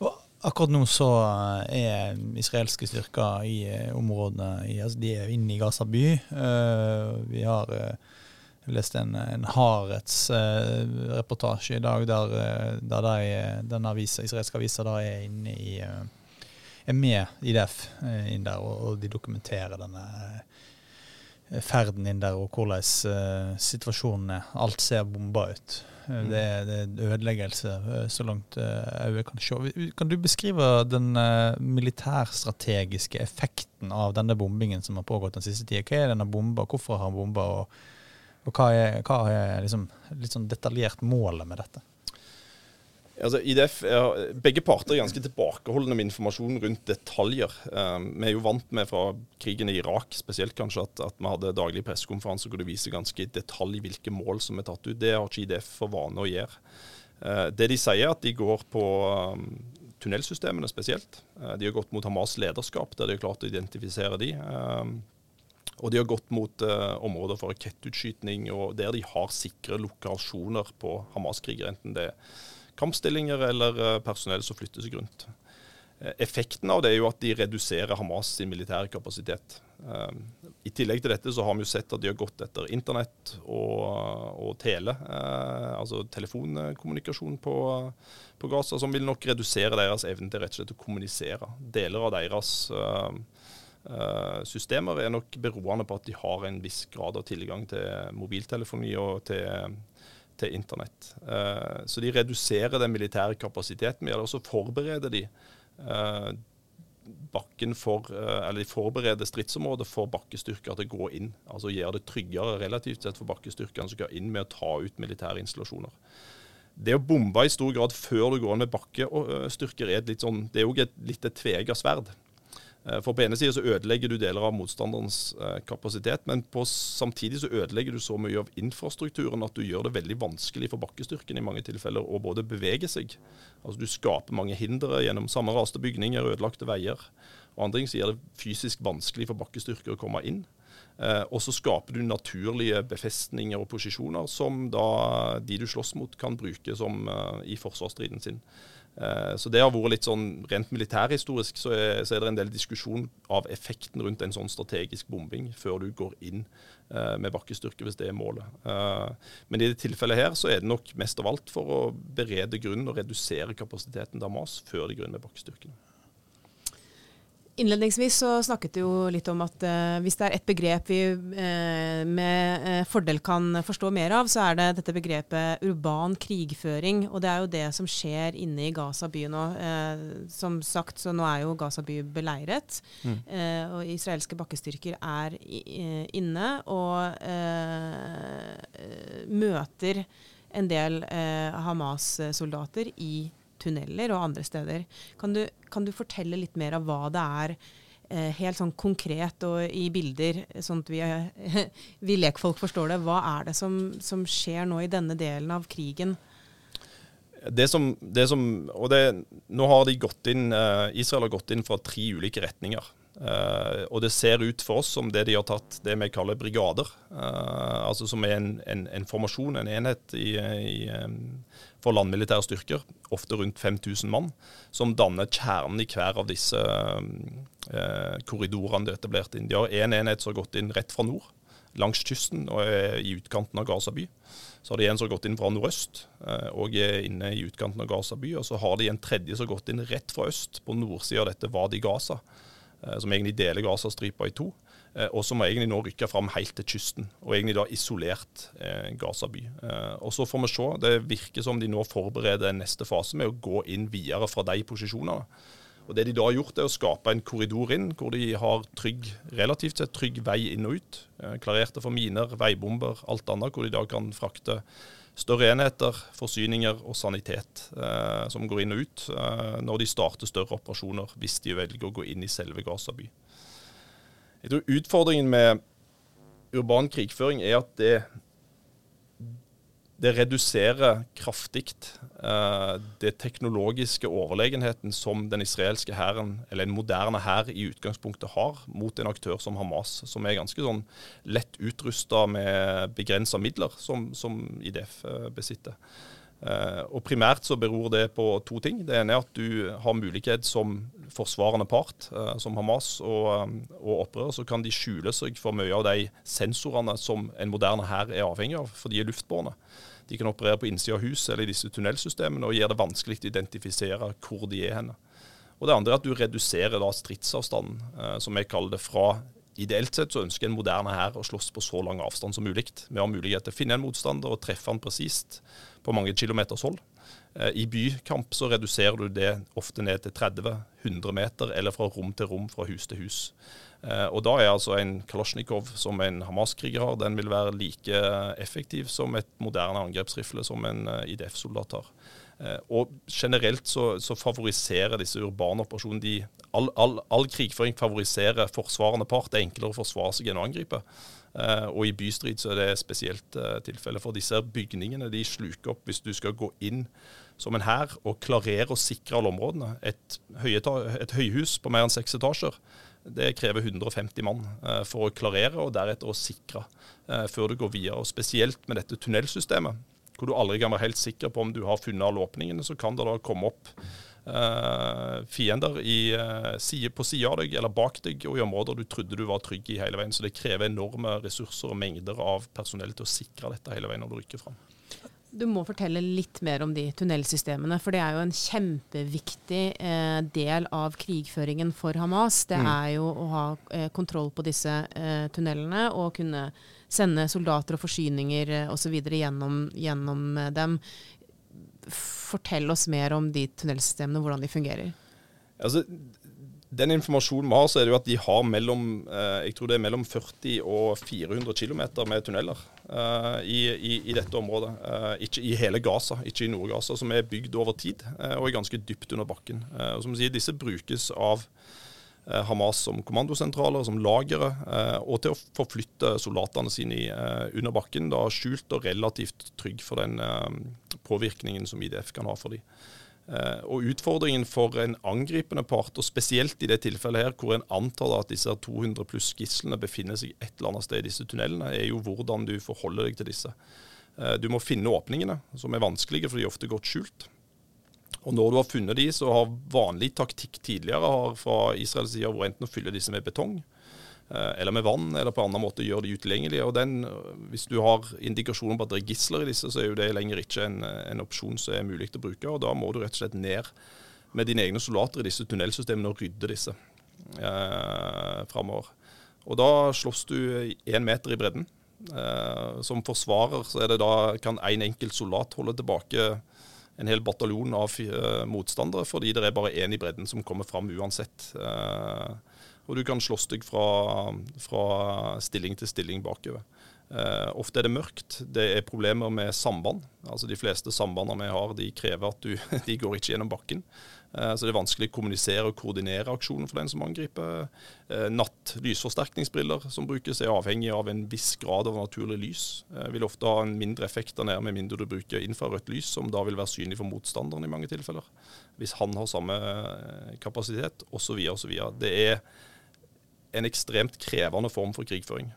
Og akkurat nå så er israelske styrker i eh, områdene altså De er inne i Gaza by. Eh, vi har lest en, en Haaretz-reportasje i dag der, eh, der de, den israelske avisa da er inne i eh, er med IDF eh, inn der, og, de dokumenterer denne eh, ferden inn der, og hvordan uh, situasjonen er. Alt ser bomba ut. Mm. Det er, det er ødeleggelse eh, så langt eh, øyet kan se. Kan du beskrive den eh, militærstrategiske effekten av denne bombingen som har pågått den siste tida? Hva er denne bomba, hvorfor har han bomba, og, og hva er, hva er liksom, litt sånn detaljert målet med dette?
Altså, IDF er, begge parter er ganske tilbakeholdne med informasjon rundt detaljer. Um, vi er jo vant med fra krigen i Irak spesielt kanskje at, at vi hadde daglige pressekonferanser hvor det viser ganske i detalj hvilke mål som er tatt ut. Det har ikke IDF for vane å gjøre. Uh, det de sier, er at de går på um, tunnelsystemene spesielt. Uh, de har gått mot Hamas lederskap, der de har klart å identifisere de. Um, og de har gått mot uh, områder for rakettutskyting, og der de har sikre lokasjoner på Hamas-krigere, enten det er kampstillinger eller eh, personell som flytter seg rundt. Eh, Effekten av det er jo at de reduserer Hamas sin militære kapasitet. Eh, I tillegg til dette så har vi jo sett at de har gått etter internett og, og tele, altså telefonkommunikasjon på, på Gaza, som vil nok redusere deres evne til rett og slett å kommunisere. Deler av deres systemer er nok beroende på at de har en viss grad av tilgang til mobiltelefoni og til til internett. Uh, så de reduserer den militære kapasiteten, men også forbereder de uh, bakken for, uh, eller de forbereder stridsområdet for bakkestyrker til å gå inn. Altså gjøre det tryggere relativt sett for bakkestyrkene som skal inn med å ta ut militære installasjoner. Det å bombe i stor grad før du går inn med bakkestyrker, er litt sånn, det er jo et litt et tvega sverd. For på ene siden så ødelegger du deler av motstanderens eh, kapasitet, men på, samtidig så ødelegger du så mye av infrastrukturen at du gjør det veldig vanskelig for bakkestyrken i mange tilfeller å både bevege seg. Altså Du skaper mange hindre gjennom sammenraste bygninger, ødelagte veier. Og andre ting så gjør det fysisk vanskelig for bakkestyrker å komme inn. Eh, og så skaper du naturlige befestninger og posisjoner som da de du slåss mot, kan bruke som, eh, i forsvarsstriden sin. Eh, Så det har vært litt sånn Rent militærhistorisk så er, så er det en del diskusjon av effekten rundt en sånn strategisk bombing før du går inn eh, med bakkestyrke, hvis det er målet. Eh, Men i det tilfellet her så er det nok mest av alt for å berede grunnen og redusere kapasiteten til Hamas før de med bakkestyrkene.
Innledningsvis så snakket du jo litt om at eh, hvis det er et begrep vi eh, med eh, fordel kan forstå mer av, så er det dette begrepet urban krigføring. Og det er jo det som skjer inne i Gaza by nå. Eh, som sagt, så nå er jo Gaza by beleiret.
Mm.
Eh, og israelske bakkestyrker er i, eh, inne og møter en del Hamas-soldater i tunneler og andre steder. Kan du, kan du fortelle litt mer av hva det er, eh, helt sånn konkret og i bilder, sånn at vi, eh, vi lekfolk forstår det. Hva er det som, som skjer nå i denne delen av krigen?
Det som, det som, og det, nå har de gått inn, eh, Israel har gått inn fra tre ulike retninger. Eh, og det ser ut for oss som det de har tatt det vi kaller brigader. Uh, altså Som er en, en, en formasjon, en enhet i, i, um, for landmilitære styrker. Ofte rundt 5000 mann. Som danner kjernen i hver av disse uh, korridorene de har etablert inn. De har én en enhet som har gått inn rett fra nord, langs kysten og er i utkanten av Gaza by. Så har de en som har gått inn fra nordøst og er inne i utkanten av Gaza by. Og så har de en tredje som har gått inn rett fra øst, på nordsida av dette Wadi Gaza, som egentlig deler Gazastripa i to. Eh, og som egentlig nå rykker fram helt til kysten, og egentlig da isolert eh, Gaza by. Eh, og så får vi se. Det virker som de nå forbereder neste fase med å gå inn videre fra de posisjonene. Og Det de da har gjort, er å skape en korridor inn, hvor de har trygg, relativt sett trygg vei inn og ut. Eh, klarerte for miner, veibomber, alt annet, hvor de da kan frakte større enheter, forsyninger og sanitet eh, som går inn og ut eh, når de starter større operasjoner, hvis de velger å gå inn i selve Gaza by. Jeg tror utfordringen med urban krigføring er at det, det reduserer kraftig uh, det teknologiske overlegenheten som den israelske hæren, eller en moderne hær i utgangspunktet har, mot en aktør som Hamas, som er ganske sånn lett utrusta med begrensa midler, som, som IDF uh, besitter. Uh, og Primært så beror det på to ting. Det ene er at du har mulighet som forsvarende part, uh, som Hamas og, um, og opprører, så kan de skjule seg for mye av de sensorene som en moderne hær er avhengig av, for de er luftbårne. De kan operere på innsida av hus eller i disse tunnelsystemene og gjør det vanskelig å identifisere hvor de er henne. Og Det andre er at du reduserer da stridsavstanden, uh, som jeg kaller det, fra Ideelt sett så ønsker en moderne hær å slåss på så lang avstand som mulig. Vi har mulighet til å finne en motstander og treffe han presist på mange kilometers hold. Eh, I bykamp så reduserer du det ofte ned til 30-100 meter, eller fra rom til rom, fra hus til hus. Eh, og Da er altså en Kalasjnikov som en Hamas-kriger har, den vil være like effektiv som et moderne angrepsrifle som en eh, IDF-soldat har. Og Generelt så, så favoriserer disse urbane operasjonene all, all, all, krigføring favoriserer forsvarende part. Det er enklere å forsvare seg enn å angripe. Og i bystrid så er det spesielt tilfelle. For disse bygningene de sluker opp hvis du skal gå inn som en hær og klarere og sikre alle områdene. Et, et, høyhus på mer enn seks etasjer det krever 150 mann uh, for å klarere og deretter å sikre før du går videre. Og Spesielt med dette tunnelsystemet, hvor du aldri kan være helt sikker på om du har funnet alle åpningene, så kan det da komme opp Uh, fiender i, på sida av deg eller bak deg, og i områder du trodde du var trygg i hele veien. Så det krever enorme ressurser og mengder av personell til å sikre dette hele veien når du rykker fram.
Du må fortelle litt mer om de tunnelsystemene, for det er jo en kjempeviktig eh, del av krigføringen for Hamas. Det mm. er jo å ha eh, kontroll på disse eh, tunnelene og kunne sende soldater og forsyninger eh, osv. Gjennom, gjennom dem fortell oss mer om de tunnelsystemene, hvordan de fungerer.
Altså, den informasjonen vi har, så er det jo at de har mellom eh, jeg tror det er mellom 40 og 400 km med tunneler uh, i, i, i, dette området. Uh, ikke i hele Gaza, ikke i Nord-Gaza, som er bygd over tid og er ganske dypt under bakken. og som sier, Disse brukes av Eh, Hamas som kommandosentraler, som lagre, eh, og til å forflytte soldatene sine eh, under bakken, da skjult og relativt trygg for den påvirkningen som IDF kan ha for dem. Og Utfordringen for en angripende part, og spesielt i det tilfellet her, hvor en antar at disse 200 pluss gislene befinner seg et eller annet sted i disse tunnelene, er jo hvordan du forholder deg til disse. Du må finne åpningene, som er vanskelige, for de er ofte godt skjult. Og når du har funnet de, så har vanlig taktikk tidligere har fra Israels side vært enten å fylle disse med betong, eh, eller med vann, eller på en annen måte gjøre de utilgjengelige. Og den, Hvis du har indikasjoner på at det er gisler i disse, så er jo det lenger ikke en, en opsjon som er mulig til å bruke. og Da må du rett og slett ned med dine egne soldater i disse tunnelsystemene og rydde disse eh, framover. Og da slåss du én meter i bredden. Eh, som forsvarer så er det da, kan én en enkelt soldat holde tilbake en hel bataljon av eh, motstandere, fordi det er bare én i bredden som kommer fram uansett. Uh, og du kan slåss deg fra, fra, stilling til stilling bakover. Uh, ofte er det mørkt. Det er problemer med samband. Altså De fleste sambandene vi har, de krever at du de går ikke gjennom bakken. Eh, så det er vanskelig å kommunisere og koordinere aksjonen for den som angriper. Eh, natt lysforsterkningsbriller som brukes er avhengig av en viss grad av naturlig lys. Vil ofte ha en mindre effekt der nede med mindre du bruker infrarødt lys, som da vil være synlig for motstanderen i mange tilfeller. Hvis han har samme kapasitet, osv. osv. Det er en ekstremt krevende form for krigføring.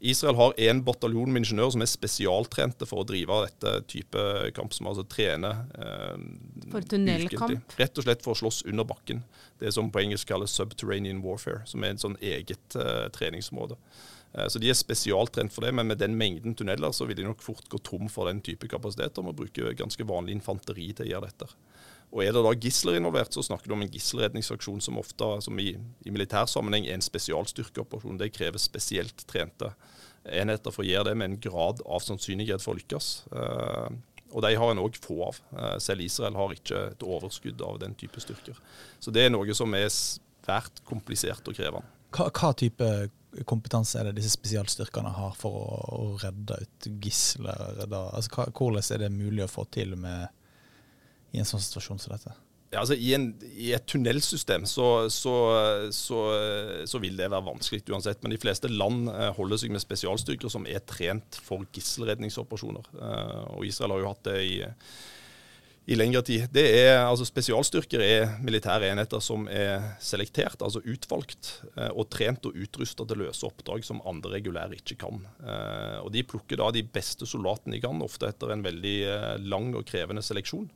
Israel har én bataljon med ingeniører som er spesialtrente for å drive dette type kamp, som altså trener eh,
For tunnelkamp?
Rett og slett for å slåss under bakken. Det som på engelsk kalles subterranean warfare, som er en sånn eget eh, treningsområde. Eh, så De er spesialtrent for det, men med den mengden tunneler så vil de nok fort gå tom for den type kapasitet. Og må bruke ganske vanlig infanteri til å gjøre dette. Og Er det da gisler involvert, så snakker du om en gisselredningsaksjon som ofte som i, i militær sammenheng er en spesialstyrkeoperasjon. Det krever spesielt trente enheter for å gjøre det med en grad av sannsynlighet for å lykkes. Uh, og de har en òg få av. Uh, selv Israel har ikke et overskudd av den type styrker. Så det er noe som er svært komplisert og krevende.
Hva, hva type kompetanse er det disse spesialstyrkene har for å, å redde ut gisler? Altså, hvordan er det mulig å få til med, i en sånn situasjon som dette?
Ja, altså I, en, i et tunnelsystem så, så, så, så, vil det være vanskelig uansett. Men de fleste land eh, holder seg med spesialstyrker som er trent for gisselredningsoperasjoner. Eh, og Israel har jo hatt det i i lengre tid. Det er, altså Spesialstyrker er militære enheter som er selektert, altså utvalgt, eh, og trent og utrusta til å løse oppdrag som andre regulære ikke kan. Og De plukker da de beste soldatene de kan, ofte etter en veldig lang og krevende seleksjon.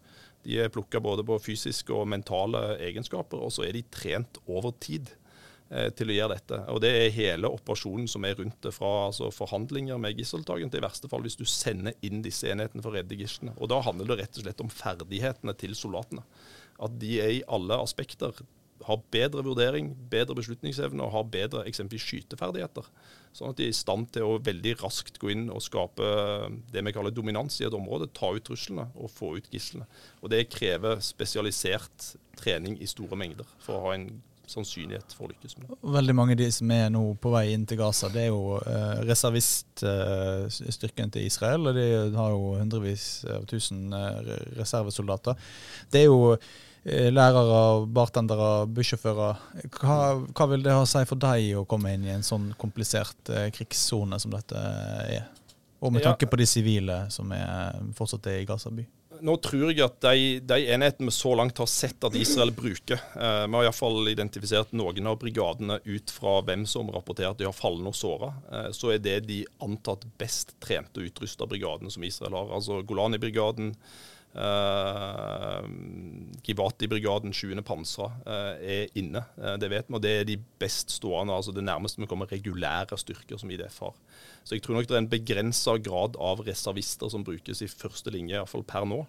De er plukka både på fysiske og mentale egenskaper, og så er de trent over tid. Eh, til å gjøre dette. Og Det er hele operasjonen som er rundt det, fra altså forhandlinger med gisseltakeren til i verste fall hvis du sender inn disse enhetene for å redde gislene. Og Da handler det rett og slett om ferdighetene til soldatene. At de er i alle aspekter har bedre vurdering, bedre beslutningsevne og har bedre eksempelvis skyteferdigheter. Sånn at de er i stand til å veldig raskt gå inn og skape det vi kaller dominans i et område. Ta ut truslene og få ut gislene. Og Det krever spesialisert trening i store mengder for å ha en sannsynlighet for å lykkes med det.
Veldig mange av de som er nå på vei inn til Gaza, det er jo eh, reserviststyrken eh, til Israel. og De har jo hundrevis av tusen eh, reservesoldater. Det er jo eh, lærere, bartendere, bussjåfører. Hva, hva, vil det ha å si for deg å komme inn i en sånn komplisert eh, krigssone som dette er? Og med tanke på de sivile som er, fortsatt er i Gaza by?
nå tror jeg at de, de enhetene vi så langt har sett at Israel bruker eh, Vi har iallfall identifisert noen av brigadene ut fra hvem som rapporterer at de har falne og såra. Eh, så er det de antatt best trente og utrusta brigadene som Israel har. Altså Golani-brigaden, Uh, Givati-brigaden, 20. pansra, uh, er inne. Uh, det vet vi, og det er de best stående, altså det nærmeste vi kommer regulære styrker som IDF har. Så jeg tror nok det er en begrensa grad av reservister som brukes i første linje, iallfall per nå,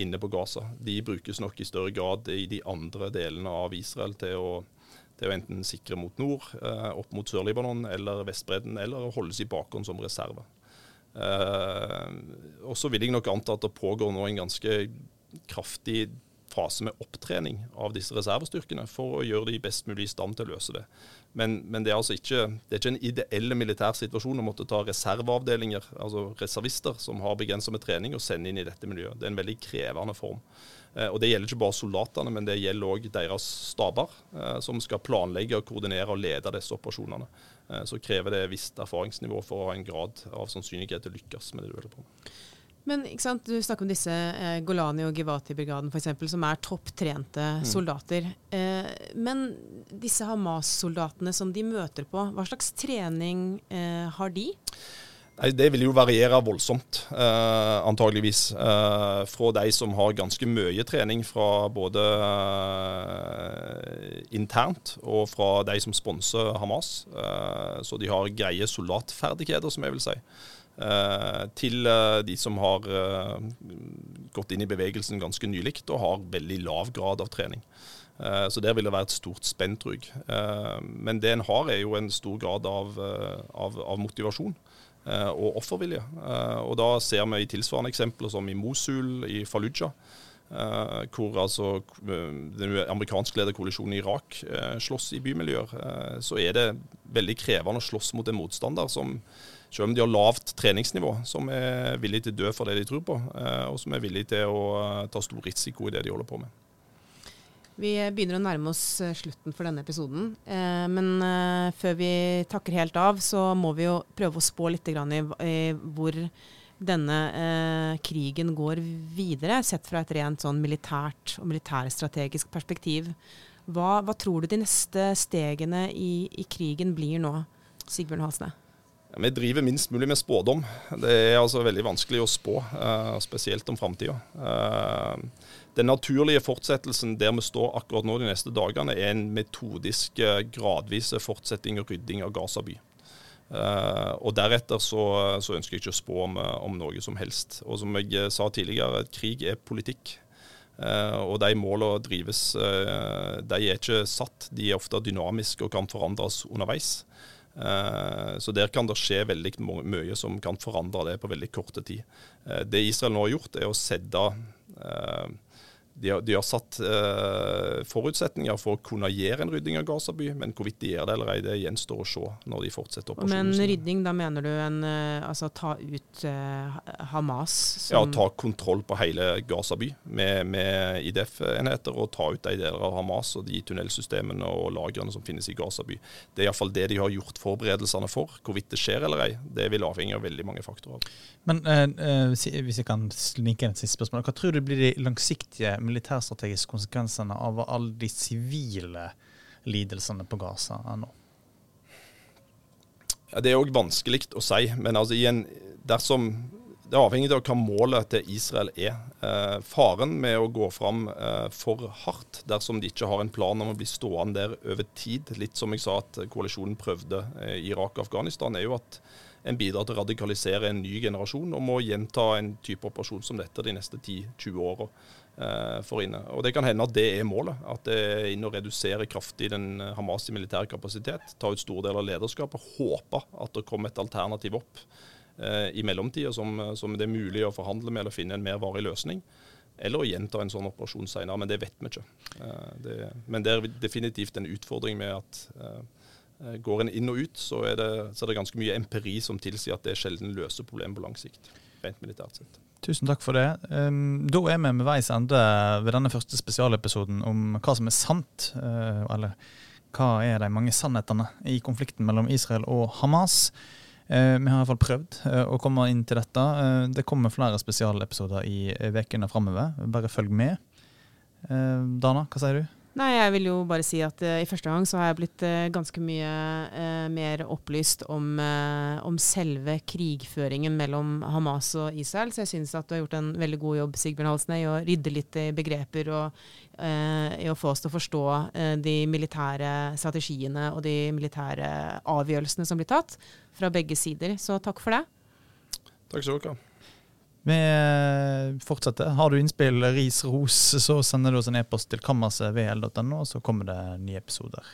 inne på Gaza. De brukes nok i større grad i de andre delene av Israel til å, til å enten sikre mot nord, opp mot Sør-Libanon eller Vestbredden, eller holdes i bakhånd som reserve. Uh, og så vil jeg nok anta at det pågår nå en ganske kraftig fase med opptrening av disse reservestyrkene for å gjøre de best mulig i stand til å løse det. Men, men det er altså ikke, det er ikke en ideell militær situasjon å måtte ta reserveavdelinger, altså reservister som har begrenset med trening, og sende inn i dette miljøet. Det er en veldig krevende form. Eh, og Det gjelder ikke bare soldatene, men det gjelder òg deres staber, eh, som skal planlegge, og koordinere og lede disse operasjonene. Eh, så krever det visst erfaringsnivå for å ha en grad av sannsynlighet til å lykkes med det du holder på med.
Men Du snakker om disse eh, Golani og Givati-brigaden f.eks., som er topptrente mm. soldater. Eh, men disse Hamas-soldatene som de møter på, hva slags trening eh, har de?
Nei, Det vil jo variere voldsomt, eh, antageligvis. Eh, fra de som har ganske mye trening fra både eh, internt og fra de som sponser Hamas. Eh, så de har greie soldatferdigheter, som jeg vil si. Eh, til eh, de som har eh, gått inn i bevegelsen ganske nylig og har veldig lav grad av trening. Så der vil det være et stort spenn. Men det en har, er jo en stor grad av, av, av motivasjon og offervilje. Og da ser vi i tilsvarende eksempler som i Mosul, i Fallujah, hvor altså den amerikanskledede koalisjonen i Irak slåss i bymiljøer, så er det veldig krevende å slåss mot en motstander som selv om de har lavt treningsnivå, som er villig til å dø for det de tror på, eh, og som er villig til å eh, ta stor risiko i det de holder på med.
Vi begynner å nærme oss eh, slutten for denne episoden. Men før vi takker helt av, så må vi jo prøve å spå litt i hvor denne krigen går videre, sett fra et rent sånn militært og militærstrategisk perspektiv. Hva, hva, tror du de neste stegene i, i krigen blir nå, Sigbjørn Hasne?
Vi driver minst mulig med spådom. Det er altså veldig vanskelig å spå, uh, spesielt om framtida. Uh, den naturlige fortsettelsen der vi står akkurat nå de neste dagene, er en metodisk, uh, gradvis fortsetting og rydding av Gaza by. og Deretter så, så, ønsker jeg ikke å spå om, om, noe som helst. Og Som jeg sa tidligere, krig er politikk. Eh, og de målene drives eh, De er ikke satt, de er ofte dynamiske og kan forandres underveis. Eh, så der kan det skje veldig mye som kan forandre det på veldig korte tid. Det Israel nå har gjort, er å sette de har, de har satt eh, forutsetninger for å kunne gjøre en rydding av Gaza by, men hvorvidt de gjør det eller ei, det gjenstår å se når de fortsetter operasjonen.
Men rydding, da mener du en uh, altså ta ut eh, Hamas?
ja, ta kontroll på hele Gaza by med, med IDF-enheter, og ta ut de deler av Hamas og de tunnelsystemene og lagrene som finnes i Gaza by. Det er iallfall det de har gjort forberedelsene for. Hvorvidt det skjer eller ei, det vil avhenge av veldig mange faktorer.
Men eh, hvis jeg kan snike inn et siste spørsmål, hva tror du blir de langsiktige militærstrategiske konsekvensene av alle de sivile lidelsene på Gaza nå?
Ja, det er òg vanskelig å si. Men altså, en, dersom det er avhengig av hva målet til Israel er. Eh, faren med å gå fram eh, for hardt dersom de ikke har en plan om å bli stående der over tid, litt som jeg sa at koalisjonen prøvde eh, Irak og Afghanistan, er jo at en bidrar til å radikalisere en ny generasjon og må gjenta en type operasjon som dette de neste 10-20 åra eh, for inne. Og Det kan hende at det er målet. At det er inn å redusere kraftig den eh, Hamas' militære kapasitet. Ta ut store deler av lederskapet. Håpe at det kommer et alternativ opp eh, i mellomtida som, som, det er mulig å forhandle med eller finne en mer varig løsning. Eller å gjenta en sånn operasjon senere, men det vet vi ikke. Det, men det er definitivt en utfordring med at går en inn og ut, så er, det, så er det ganske mye empiri som tilsier at det sjelden løser problemet på lang sikt. Rent militært sett.
Tusen takk for det. Da er vi med veis ende ved denne første spesialepisoden om hva som er sant. Uh, eller hva er de mange sannhetene i konflikten mellom Israel og Hamas. Uh, vi har i hvert fall prøvd å komme inn til dette. det kommer flere spesialepisoder i ukene framover. Bare følg med. Dana, hva sier du?
Nei, jeg vil jo bare si at uh, i første gang så har jeg blitt uh, ganske mye uh, mer opplyst om, om, selve krigføringen mellom Hamas og Israel. Så jeg syns at du har gjort en veldig god jobb Sigbjørn Halsne, i å rydde litt i begreper og i å få oss til å forstå de militære strategiene og de militære avgjørelsene som blir tatt fra begge sider. Så takk for det.
Takk skal du ha.
Vi fortsetter. Har du innspill, ris, ros, så sender du oss en e-post til kammersetvl.no, og så kommer det nye episoder.